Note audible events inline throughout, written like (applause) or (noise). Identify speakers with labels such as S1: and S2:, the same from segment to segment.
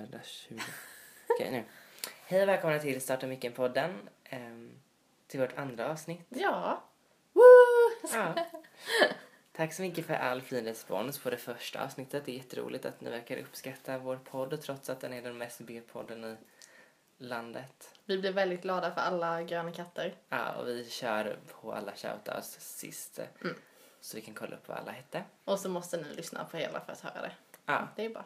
S1: Lördag 20. Okej nu. Hej och välkomna till Starta Micken-podden. ehm, till vårt andra avsnitt.
S2: Ja. Woo!
S1: Ja. Tack så mycket för all fin respons på det första avsnittet. Det är jätteroligt att ni verkar uppskatta vår podd trots att den är den mest B-podden i landet.
S2: Vi blev väldigt glada för alla gröna katter.
S1: Ja, och vi kör på alla shoutouts sist.
S2: Mm.
S1: Så vi kan kolla upp vad alla hette.
S2: Och så måste ni lyssna på hela för att höra det.
S1: Ja,
S2: Det är bra.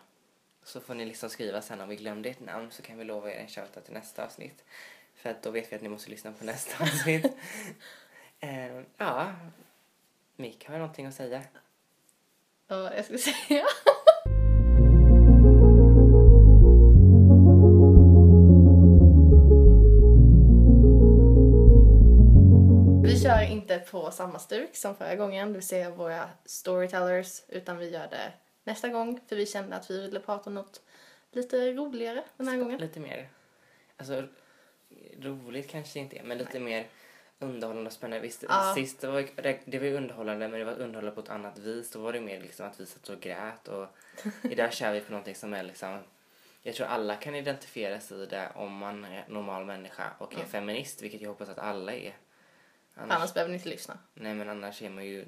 S1: Så får ni liksom skriva sen om vi glömde ert namn så kan vi lova er en shoutout till nästa avsnitt. För att då vet vi att ni måste lyssna på nästa (laughs) avsnitt. Eh, ja, Mik, har du någonting att säga?
S2: Och jag skulle säga... Vi kör inte på samma stuk som förra gången, det vill säga våra storytellers, utan vi gör det nästa gång för vi kände att vi ville prata om något lite roligare den här gången.
S1: Lite mer, alltså roligt kanske inte är, men lite mer underhållande och spännande. Visst,
S2: Ja.
S1: sist det var, det var ju underhållande men det var underhållande på ett annat vis. Då var det mer liksom att vi satt och grät och (laughs) idag kör vi på någonting som är liksom jag tror alla kan identifiera sig i det om man är normal människa och är
S2: Mm.
S1: feminist, vilket jag hoppas att alla är. Annars,
S2: Annars behöver ni inte lyssna.
S1: Nej men annars är man ju,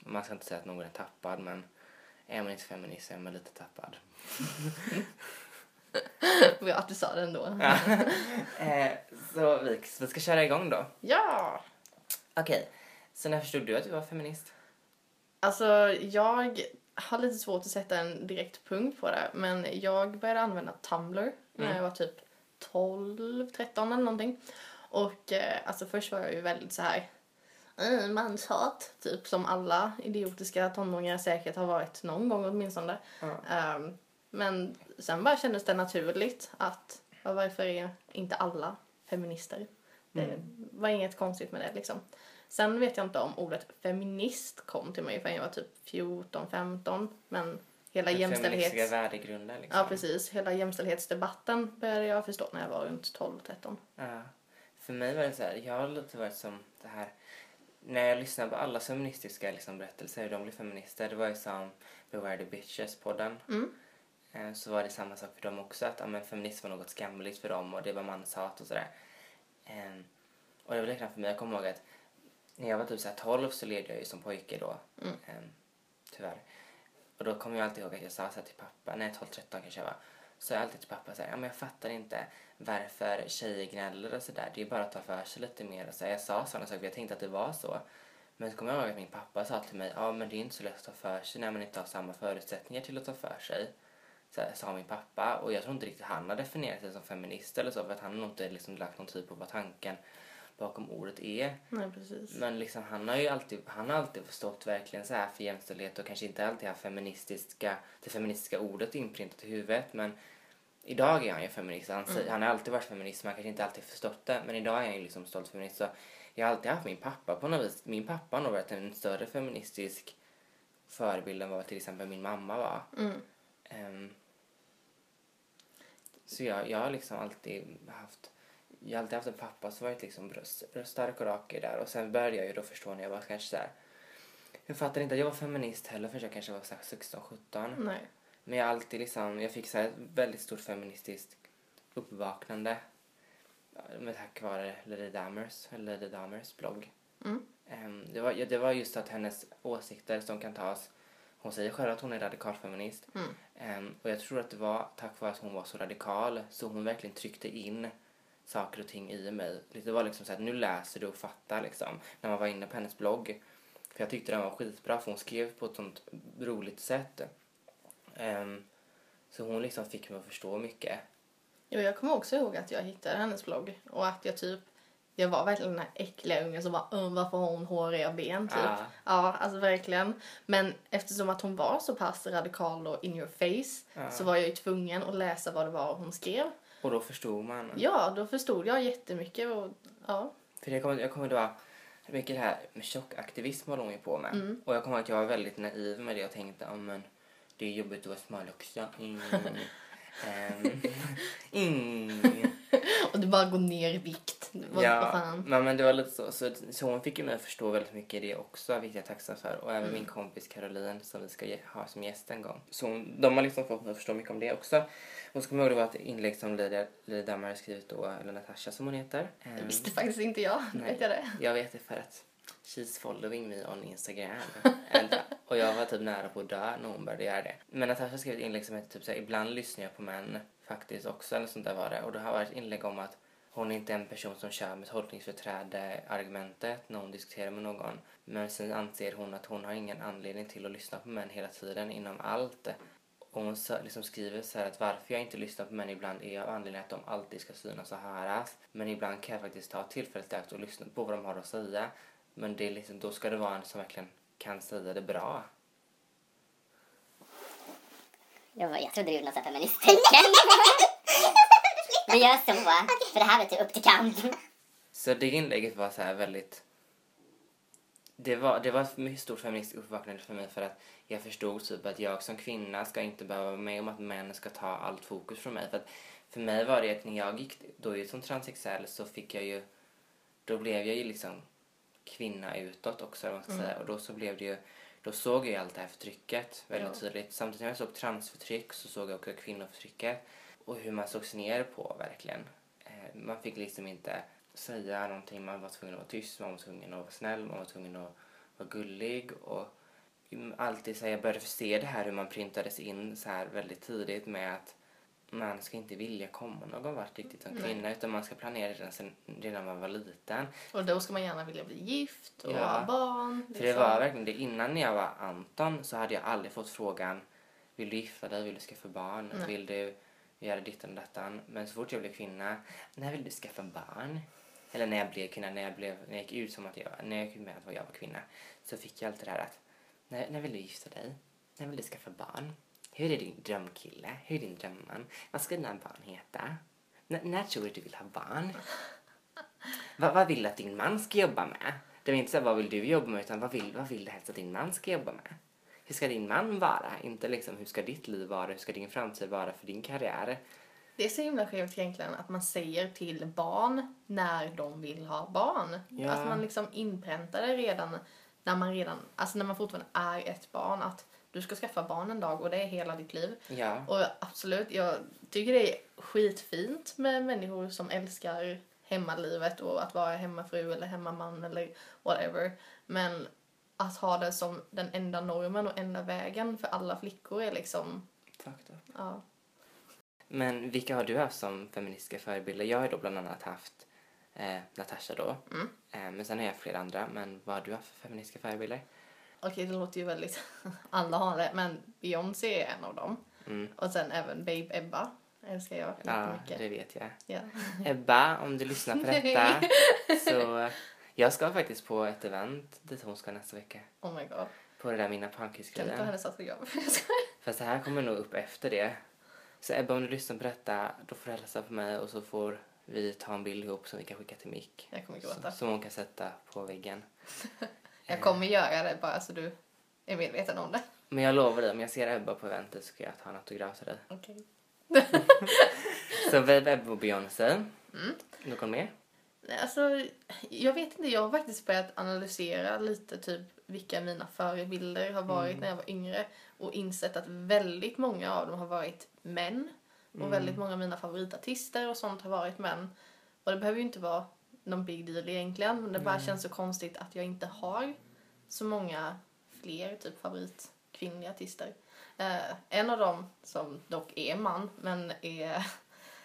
S1: man ska inte säga att någon är tappad men är man inte feminist är man lite tappad. (laughs)
S2: Bra att du sa det ändå. (laughs)
S1: Ja. eh, så vi, vi ska köra igång då.
S2: Ja!
S1: Okej, så när förstod du att du var feminist?
S2: Alltså, jag har lite svårt att sätta en direkt punkt på det, men jag började använda Tumblr när
S1: Mm.
S2: jag var typ 12, 13 eller någonting. Och eh, alltså först var jag ju väldigt så här eh, manshat, typ som alla idiotiska tonåringar säkert har varit någon gång åtminstone.
S1: Ja.
S2: Ehm, men sen bara kändes det naturligt att ja, varför är inte alla feminister? Det
S1: Mm.
S2: var inget konstigt med det liksom. Sen vet jag inte om ordet feminist kom till mig förrän jag var typ 14, 15. Men hela
S1: Den
S2: jämställdhets...
S1: Feministiska värdegrunden liksom.
S2: Ja, precis. Hela jämställdhetsdebatten började jag förstå när jag var runt 12, 13.
S1: Ja. För mig var det så här, jag har lite varit som det här, när jag lyssnar på alla feministiska liksom, berättelser, hur de blir feminister, det var ju som Beware the Bitches-podden.
S2: Mm.
S1: Eh, Så var det samma sak för dem också, att ja, men, feminism var något skamligt för dem och det var manshat och sådär. Ehm, Och det var likadant för mig, jag kommer ihåg att när jag var typ så här 12 så led jag ju som pojke då.
S2: Mm.
S1: Ehm, Tyvärr. Och då kommer jag alltid ihåg att jag sa så här till pappa, nej 12-13 kanske jag var. Så jag alltid till pappa så här, ja men jag fattar inte varför tjejer gnäller och sådär. Det är bara att ta för sig lite mer och så här, Jag sa sådana saker för jag tänkte att det var så. Men så kommer jag ihåg att min pappa sa till mig, ja men det är inte så lätt att ta för sig när man inte har samma förutsättningar till att ta för sig. Så här, sa min pappa och jag tror inte riktigt han har definierat sig som feminist eller så för att han har nog inte liksom lagt någon typ på vad tanken bakom ordet är.
S2: Nej, precis.
S1: Men liksom, han har ju alltid, han har alltid stått verkligen så här för jämställdhet och kanske inte alltid haft feministiska, det feministiska ordet inprintat i huvudet. Men idag är han ju feminist. Han, säger, han har alltid varit feminist men han kanske inte alltid förstått det. Men idag är han ju liksom stolt feminist. Så jag har alltid haft min pappa på något vis. Min pappa har nog varit en större feministisk förebild än vad till exempel min mamma var.
S2: Mm.
S1: Ehm, så jag, jag har liksom alltid haft jag har alltid haft en pappa som varit liksom stark och rak där och sen började jag ju då förstå när jag var kanske så här. Jag fattade inte att jag var feminist heller förrän jag kanske var 16-17.
S2: Nej.
S1: Men jag alltid liksom, jag fick så ett väldigt stort feministiskt uppvaknande. Med tack vare Lady eller Lady Damers blogg.
S2: Mm.
S1: Ehm, det, var, ja, det var just att hennes åsikter som kan tas, hon säger själv att hon är radikalfeminist.
S2: Mm.
S1: Ehm, och jag tror att det var tack vare att hon var så radikal så hon verkligen tryckte in saker och ting i mig. Det var liksom så att nu läser du och fattar liksom. När man var inne på hennes blogg. För jag tyckte den var skitbra för hon skrev på ett sånt roligt sätt. Ehm, så hon liksom fick mig att förstå mycket.
S2: Jo, jag kommer också ihåg att jag hittade hennes blogg och att jag typ jag var verkligen den här äckliga ungen som bara "Öh, varför har hon håriga ben typ.
S1: Ja.
S2: Ja, alltså verkligen. Men eftersom att hon var så pass radikal och in your face
S1: Ja.
S2: så var jag ju tvungen att läsa vad det var hon skrev.
S1: Och då förstod man.
S2: Ja, då förstod jag jättemycket och ja.
S1: För jag kommer, jag kommer då mycket det här med tjockaktivism håller hon ju på med.
S2: Mm.
S1: Och jag kommer ihåg att jag var väldigt naiv med det och tänkte, ja men det är jobbigt att vara smal också. Mm. Mm.
S2: Och du bara går ner i vikt. Vad,
S1: ja,
S2: vad fan?
S1: men, men det var lite så. så. Så hon fick ju mig att förstå väldigt mycket i det också, vilket jag är tacksam för. Och även
S2: Mm.
S1: min kompis Caroline som vi ska ha som gäst en gång. Så hon, de har liksom fått mig att förstå mycket om det också. Så kommer jag ihåg det var ett inlägg som Lydia, Lydia Dammar skrivit då, eller Natasha som hon heter.
S2: Det
S1: Ehm,
S2: visste faktiskt inte jag.
S1: Nej.
S2: vet jag det.
S1: Jag vet det för att she's following me on Instagram. (laughs) And, och jag var typ nära på att dö när hon började göra det. Men Natasha skrev ett inlägg som heter typ såhär, ibland lyssnar jag på män faktiskt också eller sånt där var det. Och det har varit ett inlägg om att hon är inte en person som kör med tolkningsföreträde argumentet när hon diskuterar med någon. Men sen anser hon att hon har ingen anledning till att lyssna på män hela tiden inom allt. Och hon liksom skriver så här att varför jag inte lyssnar på män ibland är av anledning att de alltid ska synas och höras. Men ibland kan jag faktiskt ta tillfället i akt och lyssna på vad de har att säga. Men det är liksom, då ska det vara en som verkligen kan säga det bra.
S3: Jag, jag trodde du gjorde något feministtecken. Vi gör så, för det här är typ upp till kamp.
S1: Så det inlägget var så här väldigt... Det var, det var ett mycket stort feministiskt uppvaknande för mig för att jag förstod typ att jag som kvinna ska inte behöva vara med om att män ska ta allt fokus från mig. För, att för mig var det att när jag gick då ju som transsexuell så fick jag ju... Då blev jag ju liksom kvinna utåt också, man ska säga. Och då så blev det ju... Då såg jag ju allt det här förtrycket väldigt
S2: Ja.
S1: tydligt. Samtidigt som jag såg transförtryck så såg jag också kvinnoförtrycket. Och hur man sågs ner på verkligen. Eh, man fick liksom inte säga någonting. Man var tvungen att vara tyst, man var tvungen att vara snäll, man var tvungen att vara gullig. Och alltid så jag började se det här hur man printades in så här väldigt tidigt med att man ska inte vilja komma någon vart riktigt som
S2: Nej.
S1: kvinna utan man ska planera redan, sen, redan när man var liten.
S2: Och då ska man gärna vilja bli gift och
S1: Ja.
S2: ha barn.
S1: För det
S2: liksom.
S1: var verkligen det. Innan jag var Anton så hade jag aldrig fått frågan Vill du gifta dig? Vill du skaffa barn?
S2: Nej.
S1: Vill du göra dittan och dattan? Men så fort jag blev kvinna, när vill du skaffa barn? Eller när jag blev kvinna, när jag, blev, när jag gick ut som att jag, när jag gick med att jag var kvinna så fick jag alltid det här att när, när vill du gifta dig? När vill du skaffa barn? Hur är din drömkille? Hur är din drömman? Vad ska dina barn heta? N- när tror du att du vill ha barn? Vad, vad vill du att din man ska jobba med? Det var inte så här, vad vill du jobba med utan vad vill, vad vill du helst att din man ska jobba med? Hur ska din man vara? Inte liksom hur ska ditt liv vara? Hur ska din framtid vara för din karriär?
S2: Det är så himla skevt egentligen att man säger till barn när de vill ha barn.
S1: Ja.
S2: Att man liksom inpräntar det redan när man redan, alltså när man fortfarande är ett barn att du ska skaffa barn en dag och det är hela ditt liv.
S1: Ja.
S2: Och absolut, jag tycker det är skitfint med människor som älskar hemmalivet och att vara hemmafru eller hemmaman eller whatever. Men att ha det som den enda normen och enda vägen för alla flickor är liksom,
S1: Fucked up.
S2: ja.
S1: Men vilka har du haft som feministiska förebilder? Jag har då bland annat haft eh, Natasha då.
S2: Mm.
S1: Eh, men sen har jag flera andra. Men vad har du haft för feministiska förebilder?
S2: Okej, det låter ju väldigt... (laughs) Alla har det, men Beyoncé är en av dem.
S1: Mm.
S2: Och sen även Babe Ebba älskar jag
S1: Ja,
S2: jättemycket.
S1: det vet jag.
S2: Ja. (laughs)
S1: Ebba, om du lyssnar på detta. (laughs) så jag ska faktiskt på ett event dit hon ska nästa vecka.
S2: Oh my god.
S1: På det där Mina
S2: Kan du ta hennes autograf?
S1: Fast det här kommer nog upp efter det. Så Ebba, om du lyssnar på detta, då får du hälsa på mig och så får vi ta en bild ihop som vi kan skicka till Mick.
S2: Jag kommer gråta.
S1: Som hon kan sätta på väggen. (laughs)
S2: Jag kommer göra det bara så du är medveten om det.
S1: Men jag lovar dig, om jag ser Ebba på eventet så ska jag ta en autograf till dig.
S2: Okej. (laughs)
S1: Så vi är Ebba och Beyoncé.
S2: Mm.
S1: Någon mer?
S2: Alltså, jag vet inte, jag har faktiskt börjat analysera lite typ vilka mina förebilder har varit när jag var yngre och insett att väldigt många av dem har varit män och väldigt många av mina favoritartister och sånt har varit män. Och det behöver ju inte vara någon big deal egentligen men det bara känns så konstigt att jag inte har så många fler typ favoritkvinnliga artister. Eh, en av dem som dock är man men är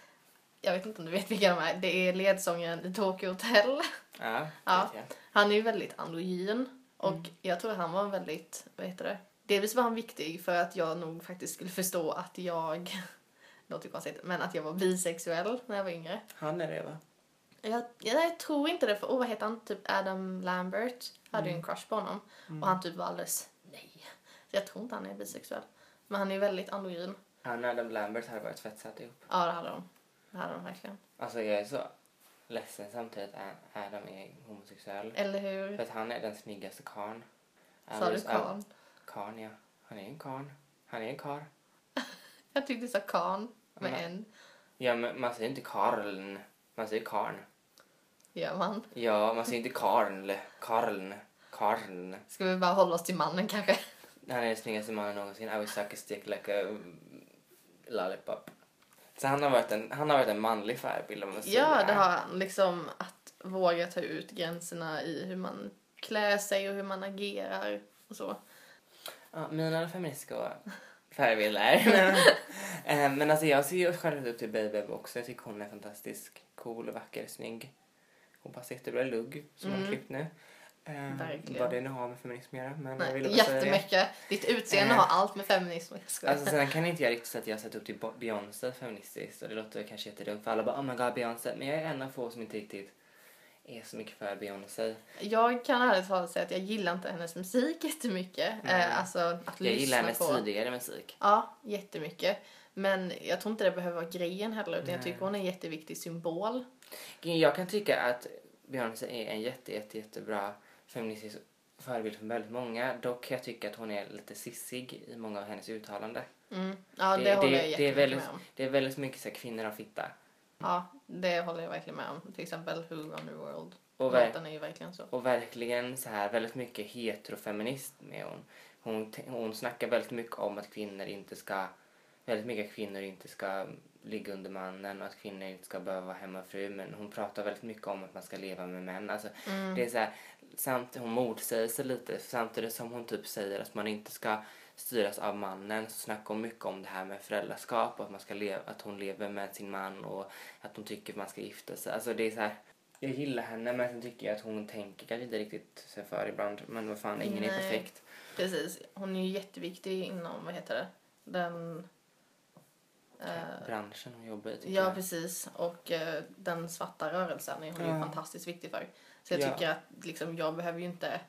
S2: (laughs) jag vet inte om du vet vilka de är. Det är ledsångaren i Tokyo Hotel.
S1: Ja, (laughs)
S2: Ja. Han är ju väldigt androgyn och jag tror han var väldigt, vad heter det? Delvis var han viktig för att jag nog faktiskt skulle förstå att jag, (laughs) låter konstigt, men att jag var bisexuell när jag var yngre.
S1: Han är det va?
S2: Jag, jag, jag tror inte det, för oh, vad heter han? Typ Adam Lambert hade ju en crush på honom och han typ var alldeles nej. Så jag tror inte han är bisexuell. Men han är väldigt androgyn.
S1: Han och Adam Lambert hade varit fett ihop.
S2: Ja, det hade de. Det hade de verkligen.
S1: Alltså jag är så ledsen samtidigt att Adam är homosexuell.
S2: Eller hur?
S1: För att han är den snyggaste karln.
S2: Sa du karn?
S1: Karn, ja. Han är en karn. Han är en karl. (laughs)
S2: Jag tyckte du sa kan med
S1: Men-
S2: en.
S1: Ja, men man säger inte karln. Man säger karn.
S2: Gör man?
S1: Ja, man säger inte Karl. Karl. Karl.
S2: Ska vi bara hålla oss till mannen kanske?
S1: Han är den snyggaste mannen någonsin. I will suck a stick like a lollipop. Så han har varit en, han har varit en manlig förebild om man säger.
S2: Ja, det har han. Liksom att våga ta ut gränserna i hur man klär sig och hur man agerar och så.
S1: Ja, mina feministiska förebilder. (laughs) Eh, Men alltså jag ser ju själv upp till Baby också. Jag tycker hon är fantastisk. Cool, vacker, snygg. Hon passar jättebra lugg som hon har klippt nu. Eh,
S2: Verkligen.
S1: Vad det nu har med feminism att göra. Men jag
S2: Nej,
S1: ville bara säga det.
S2: jättemycket. Ditt utseende
S1: Eh.
S2: har allt med feminism att göra.
S1: Alltså sen kan inte jag riktigt säga att jag har sett upp till Bo- Beyoncé feministiskt och det låter kanske jättedumt för alla bara oh my god Beyoncé men jag är en av få som inte riktigt är så mycket för Beyoncé.
S2: Jag kan ärligt talat säga att jag gillar inte hennes musik jättemycket. Eh, alltså att
S1: Jag gillar hennes
S2: på.
S1: tidigare musik.
S2: Ja, jättemycket. Men jag tror inte det behöver vara grejen heller utan jag tycker hon är en jätteviktig symbol.
S1: Jag kan tycka att Beyoncé är en jätte, jätte, jättebra feministisk förebild för väldigt många. Dock kan jag tycka att hon är lite sissig i många av hennes uttalanden.
S2: Mm. Ja, det,
S1: det,
S2: håller jag
S1: det, är väldigt,
S2: med om.
S1: det är väldigt mycket så här, kvinnor har fitta.
S2: Ja, det håller jag verkligen med om. Till exempel Who Run the World.
S1: Och ver-
S2: är ju verkligen så.
S1: Och verkligen så här väldigt mycket heterofeminist med hon. Hon, hon snackar väldigt mycket om att kvinnor inte ska, väldigt mycket kvinnor inte ska ligga under mannen och att kvinnor inte ska behöva vara hemmafru. Men hon pratar väldigt mycket om att man ska leva med män. Alltså, det är så här, samt, hon motsäger sig lite samtidigt som hon typ säger att man inte ska styras av mannen så snackar hon mycket om det här med föräldraskap och att, man ska leva, att hon lever med sin man och att hon tycker att man ska gifta sig. Alltså det är så här, jag gillar henne men sen tycker jag att hon tänker kanske inte riktigt sig för ibland. Men vad fan, ingen är
S2: Nej.
S1: perfekt.
S2: Precis. Hon är ju jätteviktig inom, vad heter det? Den... eh,
S1: Branschen hon jobbar i
S2: ja,
S1: jag.
S2: precis. Och eh, den svarta rörelsen är hon ju
S1: Ja.
S2: fantastiskt viktig för. Så jag
S1: Ja.
S2: tycker att liksom, jag behöver ju inte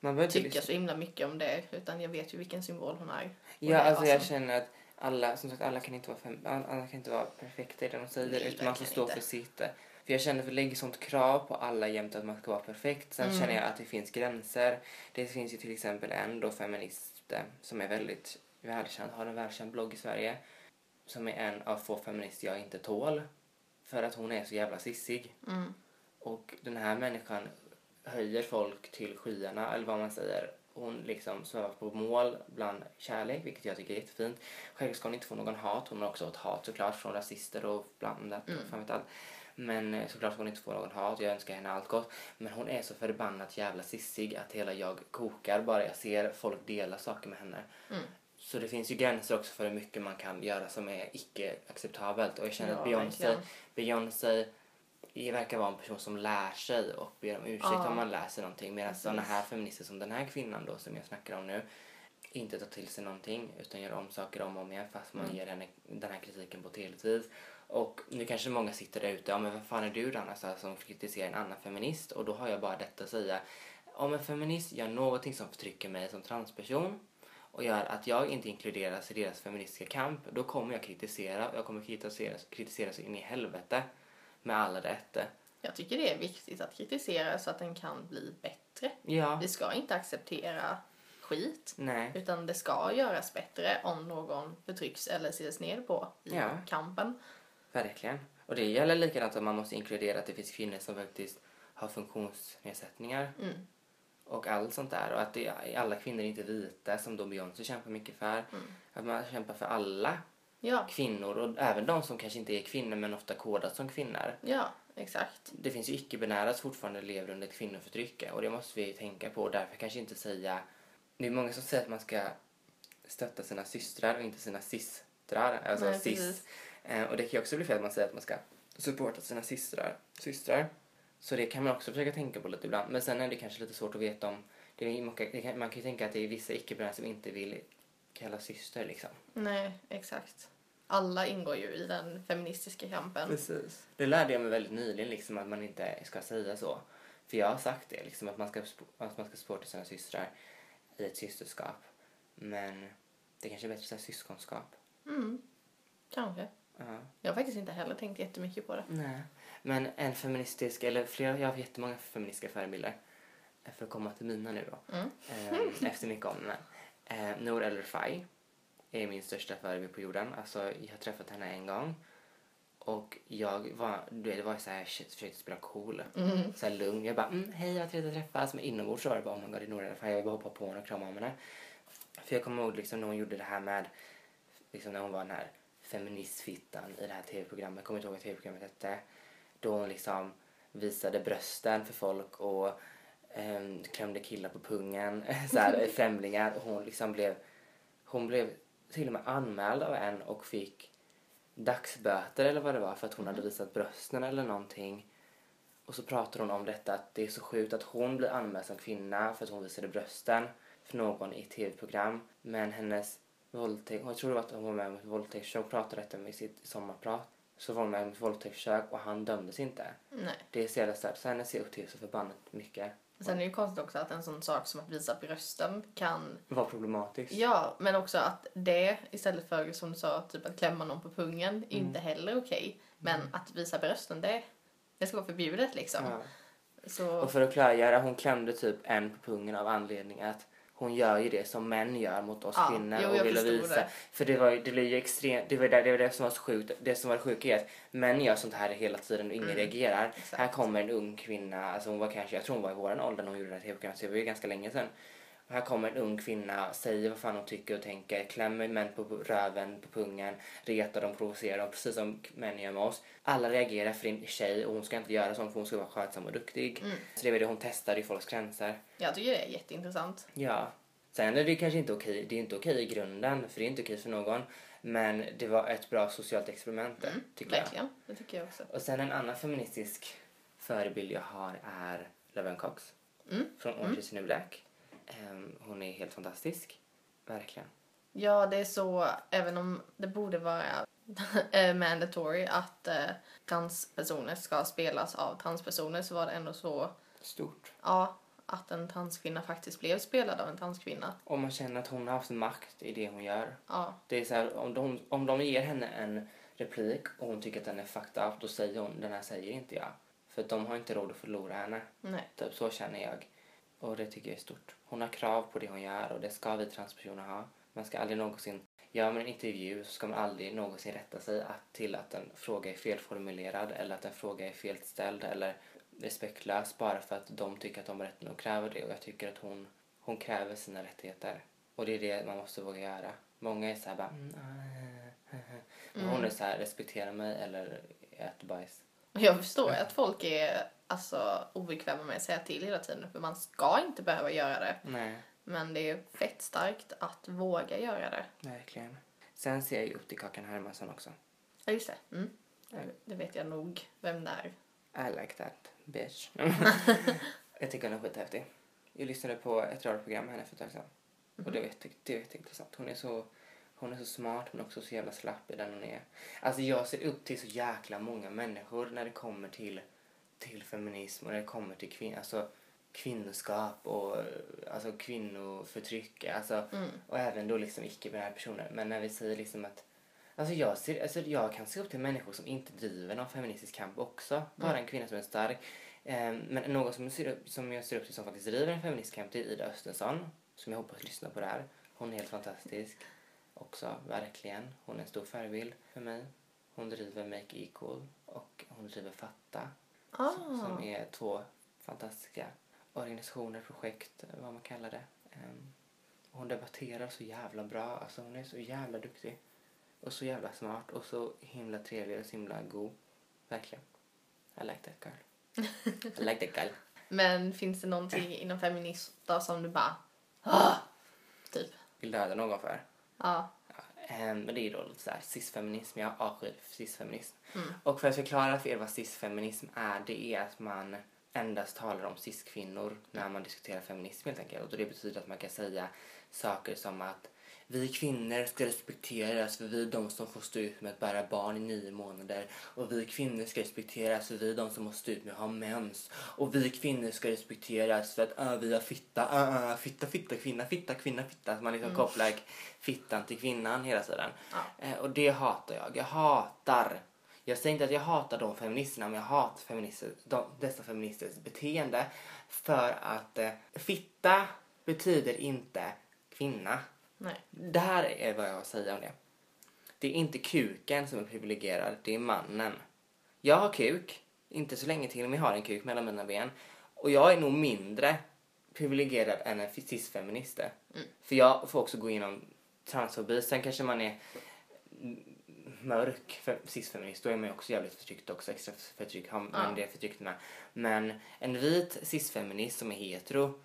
S1: behöver
S2: tycka
S1: lyssna-
S2: så himla mycket om det utan jag vet ju vilken symbol hon är.
S1: Ja, alltså jag känner att alla, som sagt, alla kan inte vara, fem, alla kan inte vara perfekta i det de säger
S2: Nej,
S1: utan man får stå
S2: inte.
S1: för sitt. För jag känner att vi lägger sånt krav på alla jämt att man ska vara perfekt. Sen
S2: Mm.
S1: känner jag att det finns gränser. Det finns ju till exempel en då feminist eh, som är väldigt välkänd, har en välkänd blogg i Sverige. Som är en av få feminister jag inte tål. För att hon är så jävla sissig.
S2: Mm.
S1: Och den här människan höjer folk till skyarna, eller vad man säger. Hon liksom svävar på mål bland kärlek, vilket jag tycker är jättefint. Själv ska hon inte få någon hat. Hon har också fått hat såklart från rasister och blandat.
S2: Mm.
S1: Och fan vet allt. Men eh, såklart ska hon inte få någon hat. Jag önskar henne allt gott. Men hon är så förbannat jävla sissig att hela jag kokar bara jag ser folk dela saker med henne.
S2: Mm.
S1: Så det finns ju gränser också för hur mycket man kan göra som är icke acceptabelt. Och jag känner
S2: Ja,
S1: att Beyoncé. Beyoncé verkar vara en person som lär sig och ber om ursäkt
S2: Ja.
S1: om man lär sig någonting. Medan
S2: Precis.
S1: sådana här feminister som den här kvinnan då som jag snackar om nu inte tar till sig någonting utan gör om saker om och om igen fast man
S2: Mm.
S1: ger henne den här kritiken på ett. Och nu kanske många sitter där ute, ja men vad fan är du då alltså, som kritiserar en annan feminist? Och då har jag bara detta att säga. Om en feminist gör någonting som förtrycker mig som transperson och gör att jag inte inkluderas i deras feministiska kamp, då kommer jag kritisera. Jag kommer kritisera, kritisera så in i helvete med alla rätt.
S2: Jag tycker det är viktigt att kritisera så att den kan bli bättre.
S1: Ja,
S2: Vi ska inte acceptera skit.
S1: nej.
S2: Utan det ska göras bättre om någon förtrycks eller ses ner på i
S1: Ja.
S2: kampen.
S1: Verkligen. Och det gäller likadant att man måste inkludera att det finns kvinnor som faktiskt har funktionsnedsättningar
S2: Mm.
S1: Och allt sånt där. Och att det, alla kvinnor är inte vita som då Beyoncé kämpar mycket för. Att man kämpar för alla
S2: Ja,
S1: kvinnor och även de som kanske inte är kvinnor men ofta kodas som kvinnor.
S2: ja, exakt.
S1: Det finns ju icke-binära som fortfarande lever under kvinnoförtryck och det måste vi tänka på och därför kanske inte säga... Det är många som säger att man ska stötta sina systrar och inte sina systrar, alltså
S2: Nej, precis.
S1: Eh, och det kan ju också bli fel att man säger att man ska supporta sina systrar. systrar. Så det kan man också försöka tänka på lite ibland. Men sen är det kanske lite svårt att veta om... Det är, man, kan, man kan ju tänka att det är vissa icke-binära som inte vill kallas syster liksom.
S2: Nej, exakt. Alla ingår ju i den feministiska kampen.
S1: Precis. Det lärde jag mig väldigt nyligen, liksom, att man inte ska säga så. För jag har sagt det, liksom, att man ska, att man ska supporta sina systrar i ett systerskap. Men det kanske är bättre att säga syskonskap.
S2: Mm, kanske.
S1: Ja.
S2: Jag har faktiskt inte heller tänkt jättemycket på det.
S1: Nej. Men en feministisk, eller flera, jag har jättemånga feministiska förebilder. Eh, För att komma till mina nu då.
S2: Mm.
S1: Eh, efter mycket om. Eh, Nour El Refai är min största förebild på jorden. Alltså, jag har träffat henne en gång. Och jag var, det var så här, shit, försökte spela cool.
S2: Mm.
S1: Så här lugn. Jag bara, mm, hej vad trevligt att träffas. Men inombords så var det bara, oh my god, det är Nora. Fan, jag vill bara hoppa på henne och krama om henne. För jag kommer ihåg liksom när hon gjorde det här med, liksom när hon var den här feministfittan i det här tv-programmet. Jag kommer inte ihåg vad tv-programmet hette. Då hon liksom visade brösten för folk och um, klämde killar på pungen. (laughs) så här, (laughs) främlingar. Och hon liksom blev, hon blev till och med anmäld av en och fick dagsböter eller vad det var för att hon hade visat brösten eller någonting. Och så pratar hon om detta att det är så sjukt att hon blir anmäld som kvinna för att hon visade brösten för någon i ett tv-program. Men hennes våldtäkt, jag tror det var att hon var med om ett våldtäktsförsök, pratade detta med i sitt sommarprat. Så var hon med om ett våldtäktsförsök och han dömdes inte.
S2: Nej.
S1: Det är så jävla stört. Så henne ser jag upp till så förbannat mycket.
S2: Sen är det ju konstigt också att en sån sak som att visa brösten kan...
S1: Var problematiskt.
S2: Ja, men också att det istället för som du sa, typ att klämma någon på pungen, inte heller okej. Men att visa brösten, det, det ska vara förbjudet liksom.
S1: Ja.
S2: Så,
S1: Och för att klargöra, hon klämde typ en på pungen av anledning att hon gör ju det som män gör mot oss
S2: Ja,
S1: kvinnor
S2: jo,
S1: och vill visa.
S2: det.
S1: För det var, det blir ju extremt, det var det, det, var det som var så sjukt. Det som var det sjuka är att män gör sånt här hela tiden och ingen reagerar.
S2: Mm, exakt.
S1: Här kommer en ung kvinna, alltså hon var kanske, jag tror hon var i våran ålder när hon gjorde det här tv-programmet så det var ju ganska länge sedan. Här kommer en ung kvinna, säger vad fan hon tycker och tänker, klämmer män på röven, på pungen, retar dem, provocerar dem, precis som män gör med oss. Alla reagerar för en tjej och hon ska inte göra sånt för hon ska vara skötsam och duktig.
S2: Mm.
S1: Så det var det hon testade i folks gränser.
S2: jag tycker det är jätteintressant.
S1: Ja. Sen är det kanske inte okej, det är inte okej i grunden, för det är inte okej för någon. Men det var ett bra socialt experiment,
S2: Mm,
S1: tycker jag.
S2: Verkligen, det tycker jag också.
S1: Och sen en annan feministisk förebild jag har är Laverne Cox
S2: Mm.
S1: från Orange is the New Black. Ehm, hon är helt fantastisk. Verkligen.
S2: Ja, det är så, även om det borde vara eh, mandatory att eh, transpersoner ska spelas av transpersoner så var det ändå så,
S1: Stort.
S2: ja, att en transkvinna faktiskt blev spelad av en transkvinna.
S1: Och man känner att hon har haft makt i det hon gör.
S2: Ja,
S1: Det är så här, om de, om de ger henne en replik och hon tycker att den är fucked up, då säger hon den här säger inte jag. För de har inte råd att förlora henne.
S2: nej.
S1: Typ så känner jag. Och det tycker jag är stort. Hon har krav på det hon gör och det ska vi transpersoner ha. Man ska aldrig någonsin, gör man en intervju så ska man aldrig någonsin rätta sig att, till att en fråga är felformulerad eller att en fråga är felställd eller respektlös bara för att de tycker att de har rätten att kräva det. Och jag tycker att hon, hon kräver sina rättigheter. Och det är det man måste våga göra. Många är så här bara, mm, ah, ah, ah." Men hon är så här, respektera mig eller ät bajs.
S2: Och jag förstår att folk är alltså obekväma med att säga till hela tiden för man ska inte behöva göra det.
S1: Nej.
S2: Men det är fett starkt att våga göra det.
S1: Verkligen. Sen ser jag ju upp till Kakan Hermansson också.
S2: Ja, just det. Mm. Det vet jag nog vem det är.
S1: I like that bitch. (laughs) jag tycker hon är skithäftig. Jag lyssnade på ett radioprogram med henne för ett tag sedan. Och det var, jätte, det var jätteintressant. Hon är så hon är så smart men också så jävla slapp i den hon är. Alltså jag ser upp till så jäkla många människor när det kommer till, till feminism och när det kommer till kvin, alltså, kvinnoskap och alltså kvinnoförtryck. Alltså, Och även då liksom icke-binära personer. Men när vi säger liksom att Alltså jag, ser, alltså jag kan se upp till människor som inte driver någon feministisk kamp också. Bara en kvinna som är stark. Eh, men någon som, jag ser upp, som jag ser upp till som faktiskt driver en feministisk kamp det är Ida Östensson. Som jag hoppas lyssnar på det här. Hon är helt fantastisk. Också, verkligen. Hon är en stor förebild för mig. Hon driver Make Equal och hon driver Fatta.
S2: Ah.
S1: Som är två fantastiska organisationer, projekt, vad man kallar det. Ehm, hon debatterar så jävla bra. Alltså hon är så jävla duktig. Och så jävla smart och så himla trevlig och så himla god. Verkligen. I like that girl. I like that girl. (laughs)
S2: Men finns det någonting inom feminism då som du bara ah! Typ.
S1: Vill döda någon för.
S2: Ja.
S1: Ehm, men det är ju då lite såhär cisfeminism. Jag avskyr cisfeminism. Och för att förklara för er vad cisfeminism är, det är att man endast talar om cis-kvinnor när man diskuterar feminism helt enkelt. Och det betyder att man kan säga saker som att vi kvinnor ska respekteras för vi är de som får stå ut med att bära barn i nio månader. Och vi kvinnor ska respekteras för vi är de som måste stå ut med att ha mens. Och vi kvinnor ska respekteras för att äh, vi har fitta, äh, äh, fitta, fitta, kvinna, fitta, kvinna, fitta. Att man liksom kopplar fittan till kvinnan hela tiden.
S2: Ja.
S1: Eh, och det hatar jag. Jag hatar jag säger inte att jag hatar de feministerna, men jag hatar feminister, de, dessa feministers beteende. För att eh, fitta betyder inte kvinna.
S2: Nej.
S1: Det här är vad jag har att säga om det. det är inte kuken som är privilegierad, det är mannen. Jag har kuk, inte så länge till, men jag har en kuk mellan mina ben. Och jag är nog mindre privilegierad än en cisfeminist är. För jag får också gå igenom transfobi. Sen kanske man är mörk cisfeminist, då är man ju också jävligt förtryckt också, extra förtryckt, har
S2: Ja.
S1: men det förtryckt med. Men en vit cisfeminist som är hetero,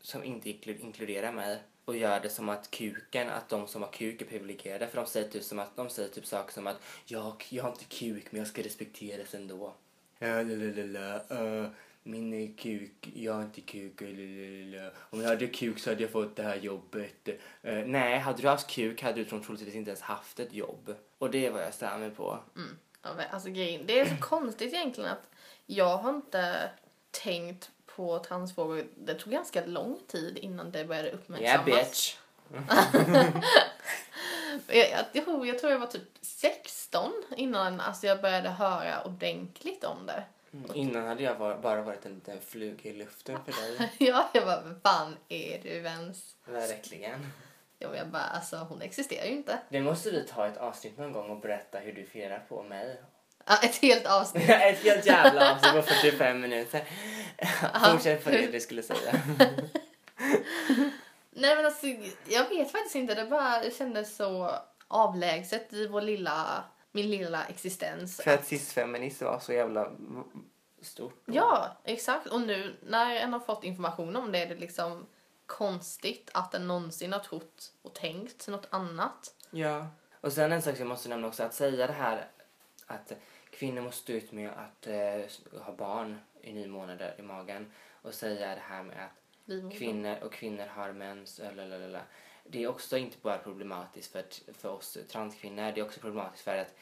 S1: som inte inklu- inkluderar mig och gör det som att kuken, att de som har kuk är privilegierade för de säger typ som att de säger typ saker som att jag, jag har inte kuk men jag ska respekteras ändå. Uh, min kuk, jag har inte kuk, la, la, la, la. Om jag hade kuk så hade jag fått det här jobbet. Eh, nej, hade du haft kuk hade du troligtvis inte ens haft ett jobb. Och det är vad jag stör mig på.
S2: Ja, men alltså grejen, det är så konstigt egentligen att jag har inte tänkt på transfrågor. Det tog ganska lång tid innan det började
S1: Yeah
S2: uppmärksammas.
S1: bitch. (laughs)
S2: Jag, jag, tror- jag tror jag var typ 16 innan alltså, jag började höra ordentligt om det.
S1: Innan hade jag var, bara varit en liten fluga i luften för dig. (laughs)
S2: ja, jag bara, vad fan är du ens?
S1: Verkligen.
S2: Ja, jag bara, alltså hon existerar ju inte.
S1: Det måste vi ta ett avsnitt någon gång och berätta hur du firar på mig.
S2: Ja, ett helt avsnitt.
S1: ett helt jävla avsnitt på 45 minuter. Fortsätt på det du skulle säga. (laughs)
S2: Nej men alltså, jag vet faktiskt inte. Det bara det kändes så avlägset i vår lilla, min lilla existens.
S1: För att cisfeminist var så jävla stort. då.
S2: Ja, exakt. Och nu när en har fått information om det är det liksom konstigt att den någonsin har trott och tänkt något annat.
S1: Ja. Och sen en sak som jag måste nämna också, att säga det här att kvinnor måste stå ut med att eh, ha barn i nio månader i magen och säga det här med att kvinnor och kvinnor har mens. lalalala. Det är också inte bara problematiskt för, för oss transkvinnor, det är också problematiskt för att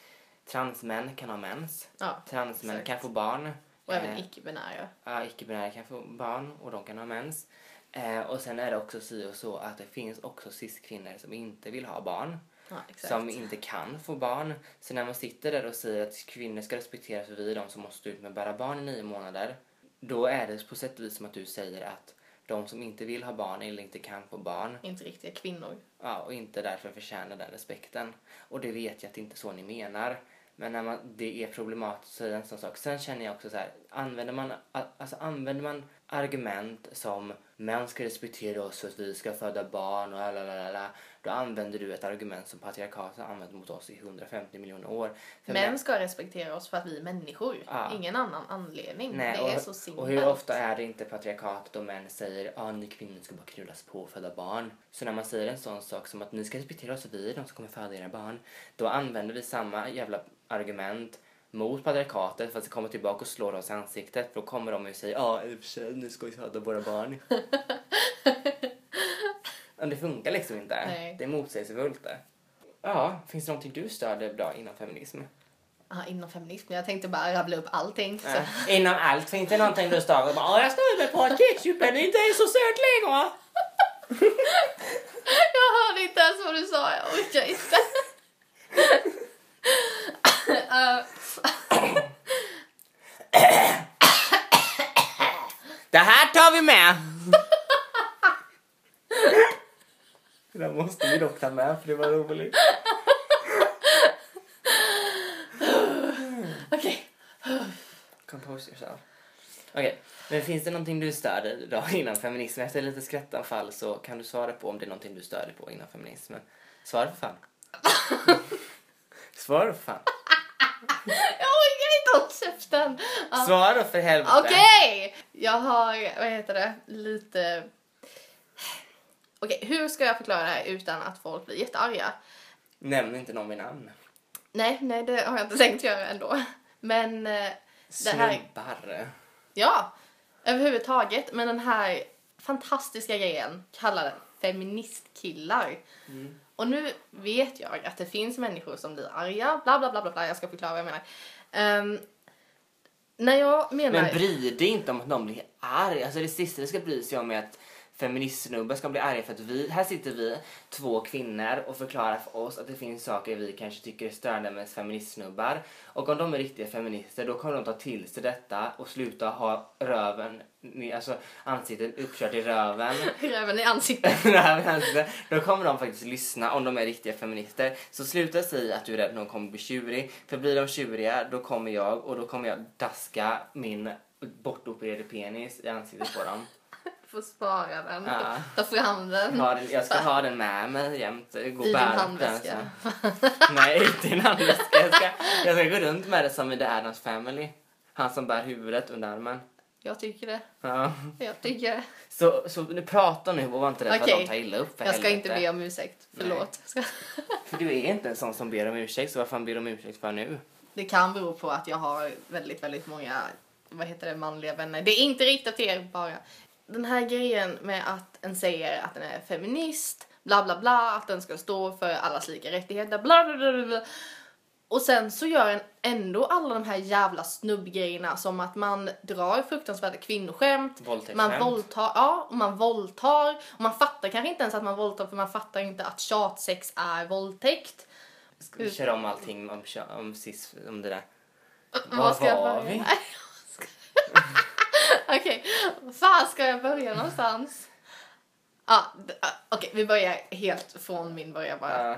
S1: transmän kan ha mens.
S2: Ja,
S1: Transmän
S2: exakt.
S1: kan få barn.
S2: och även
S1: Eh,
S2: icke-binära.
S1: Ja, icke-binära kan få barn och de kan ha mens. Eh, och sen är det också si och så att det finns också cis-kvinnor som inte vill ha barn.
S2: Ja.
S1: Som inte kan få barn. Så när man sitter där och säger att kvinnor ska respekteras för vi är de som måste stå ut med att bära barn i nio månader. Då är det på sätt och vis som att du säger att de som inte vill ha barn eller inte kan få barn
S2: Inte riktiga kvinnor.
S1: ja, och inte därför förtjänar den respekten. Och det vet jag att det inte är så ni menar. Men när man, det är problematiskt att säga en sån sak. Sen känner jag också så här, använder man, alltså använder man argument som män ska respektera oss för att vi ska föda barn och lalalala, då använder du ett argument som patriarkatet har använt mot oss i 150 miljoner år. För
S2: Män ska respektera oss för att vi är människor.
S1: Ja.
S2: Ingen annan anledning.
S1: Nej,
S2: det är
S1: och,
S2: så simpelt.
S1: och hur ofta är det inte patriarkatet och män säger att ah, ni kvinnor ska bara knullas på och föda barn. Så när man säger en sån sak som att ni ska respektera oss och vi är de som kommer föda era barn. Då använder vi samma jävla argument mot patriarkatet för att komma tillbaka och slå oss i ansiktet. För då kommer de ju säga ja i och för sig nu ska vi föda våra barn. (laughs) Men det funkar liksom inte.
S2: Nej.
S1: Det är motsägelsefullt. Ja, finns det någonting du stöder bra inom feminism?
S2: Ja, inom feminism. Jag tänkte bara rabbla upp allting. Så.
S1: Äh, inom allt finns det någonting du stöder bara "Åh, jag mig på att ketchupen inte är så söt längre. (laughs)
S2: Jag hörde inte ens vad du sa, jag orkar inte. (laughs) (coughs)
S1: Det här tar vi med! det där måste vi dock ta med för det var roligt.
S2: Okej.
S1: Compose yourself. Okej, men finns det någonting du stör dig då inom feminism? Efter lite skrattanfall så kan du svara på om det är någonting du stör dig på inom feminism. Svara för fan. (laughs) Svara för fan. (laughs)
S2: Jag orkar inte hålla käften. Ja.
S1: Svara för helvete.
S2: Okej! Jag har, vad heter det, lite... Okej, hur ska jag förklara det här utan att folk blir jättearga?
S1: Nämn inte någon vid namn.
S2: Nej, nej, det har jag inte tänkt göra ändå. Men eh, det här... Ja, överhuvudtaget. Men den här fantastiska grejen kallad feministkillar. Och nu vet jag att det finns människor som blir arga, bla bla bla bla, bla. jag ska förklara vad jag menar. Um, när jag menar...
S1: Men bry dig inte om att någon blir arg. Alltså det sista du ska bry sig om är att feministsnubbar ska bli arga för att vi, här sitter vi, två kvinnor och förklarar för oss att det finns saker vi kanske tycker är störande med feministsnubbar. Och om de är riktiga feminister då kommer de ta till sig detta och sluta ha röven, alltså ansiktet uppkört i röven. (laughs)
S2: Röven i ansiktet. (laughs)
S1: röven i ansiktet. Då kommer de faktiskt lyssna om de är riktiga feminister. Så sluta säga att du är rädd att någon kommer bli tjurig. För blir de tjuriga då kommer jag och då kommer jag daska min bortopererade penis i ansiktet på dem.
S2: Får spara den.
S1: Ja.
S2: Ta fram den.
S1: Ha den, jag ska ha den med mig jämt. Gå
S2: I din handväska.
S1: Nej, inte i en handväska. Jag ska, jag ska gå runt med det som i The Addams Family. Han som bär huvudet under armen.
S2: Jag tycker det.
S1: Ja.
S2: Jag tycker det.
S1: Så, så nu prata nu och var inte rädd för att de tar illa upp för
S2: Jag ska
S1: helvete.
S2: inte be om ursäkt. Förlåt. Ska-
S1: För du är inte en sån som ber om ursäkt, så vad fan ber du om ursäkt för nu?
S2: Det kan bero på att jag har väldigt, väldigt många, vad heter det, manliga vänner. Det är inte riktat till er bara. Den här grejen med att en säger att den är feminist, bla bla bla, att den ska stå för allas lika rättigheter, bla bla bla bla. Och sen så gör en ändå alla de här jävla snubbgrejerna som att man drar fruktansvärda kvinnoskämt, man våldtar, ja, och man våldtar, och man fattar kanske inte ens att man våldtar för man fattar inte att tjatsex är våldtäkt.
S1: Ska vi köra om allting om, om, sis, om det där?
S2: Var
S1: Var vi? (laughs) (laughs)
S2: Okej, var fan ska jag börja någonstans? Ah, Okej, vi börjar helt från min början bara.
S1: Ja.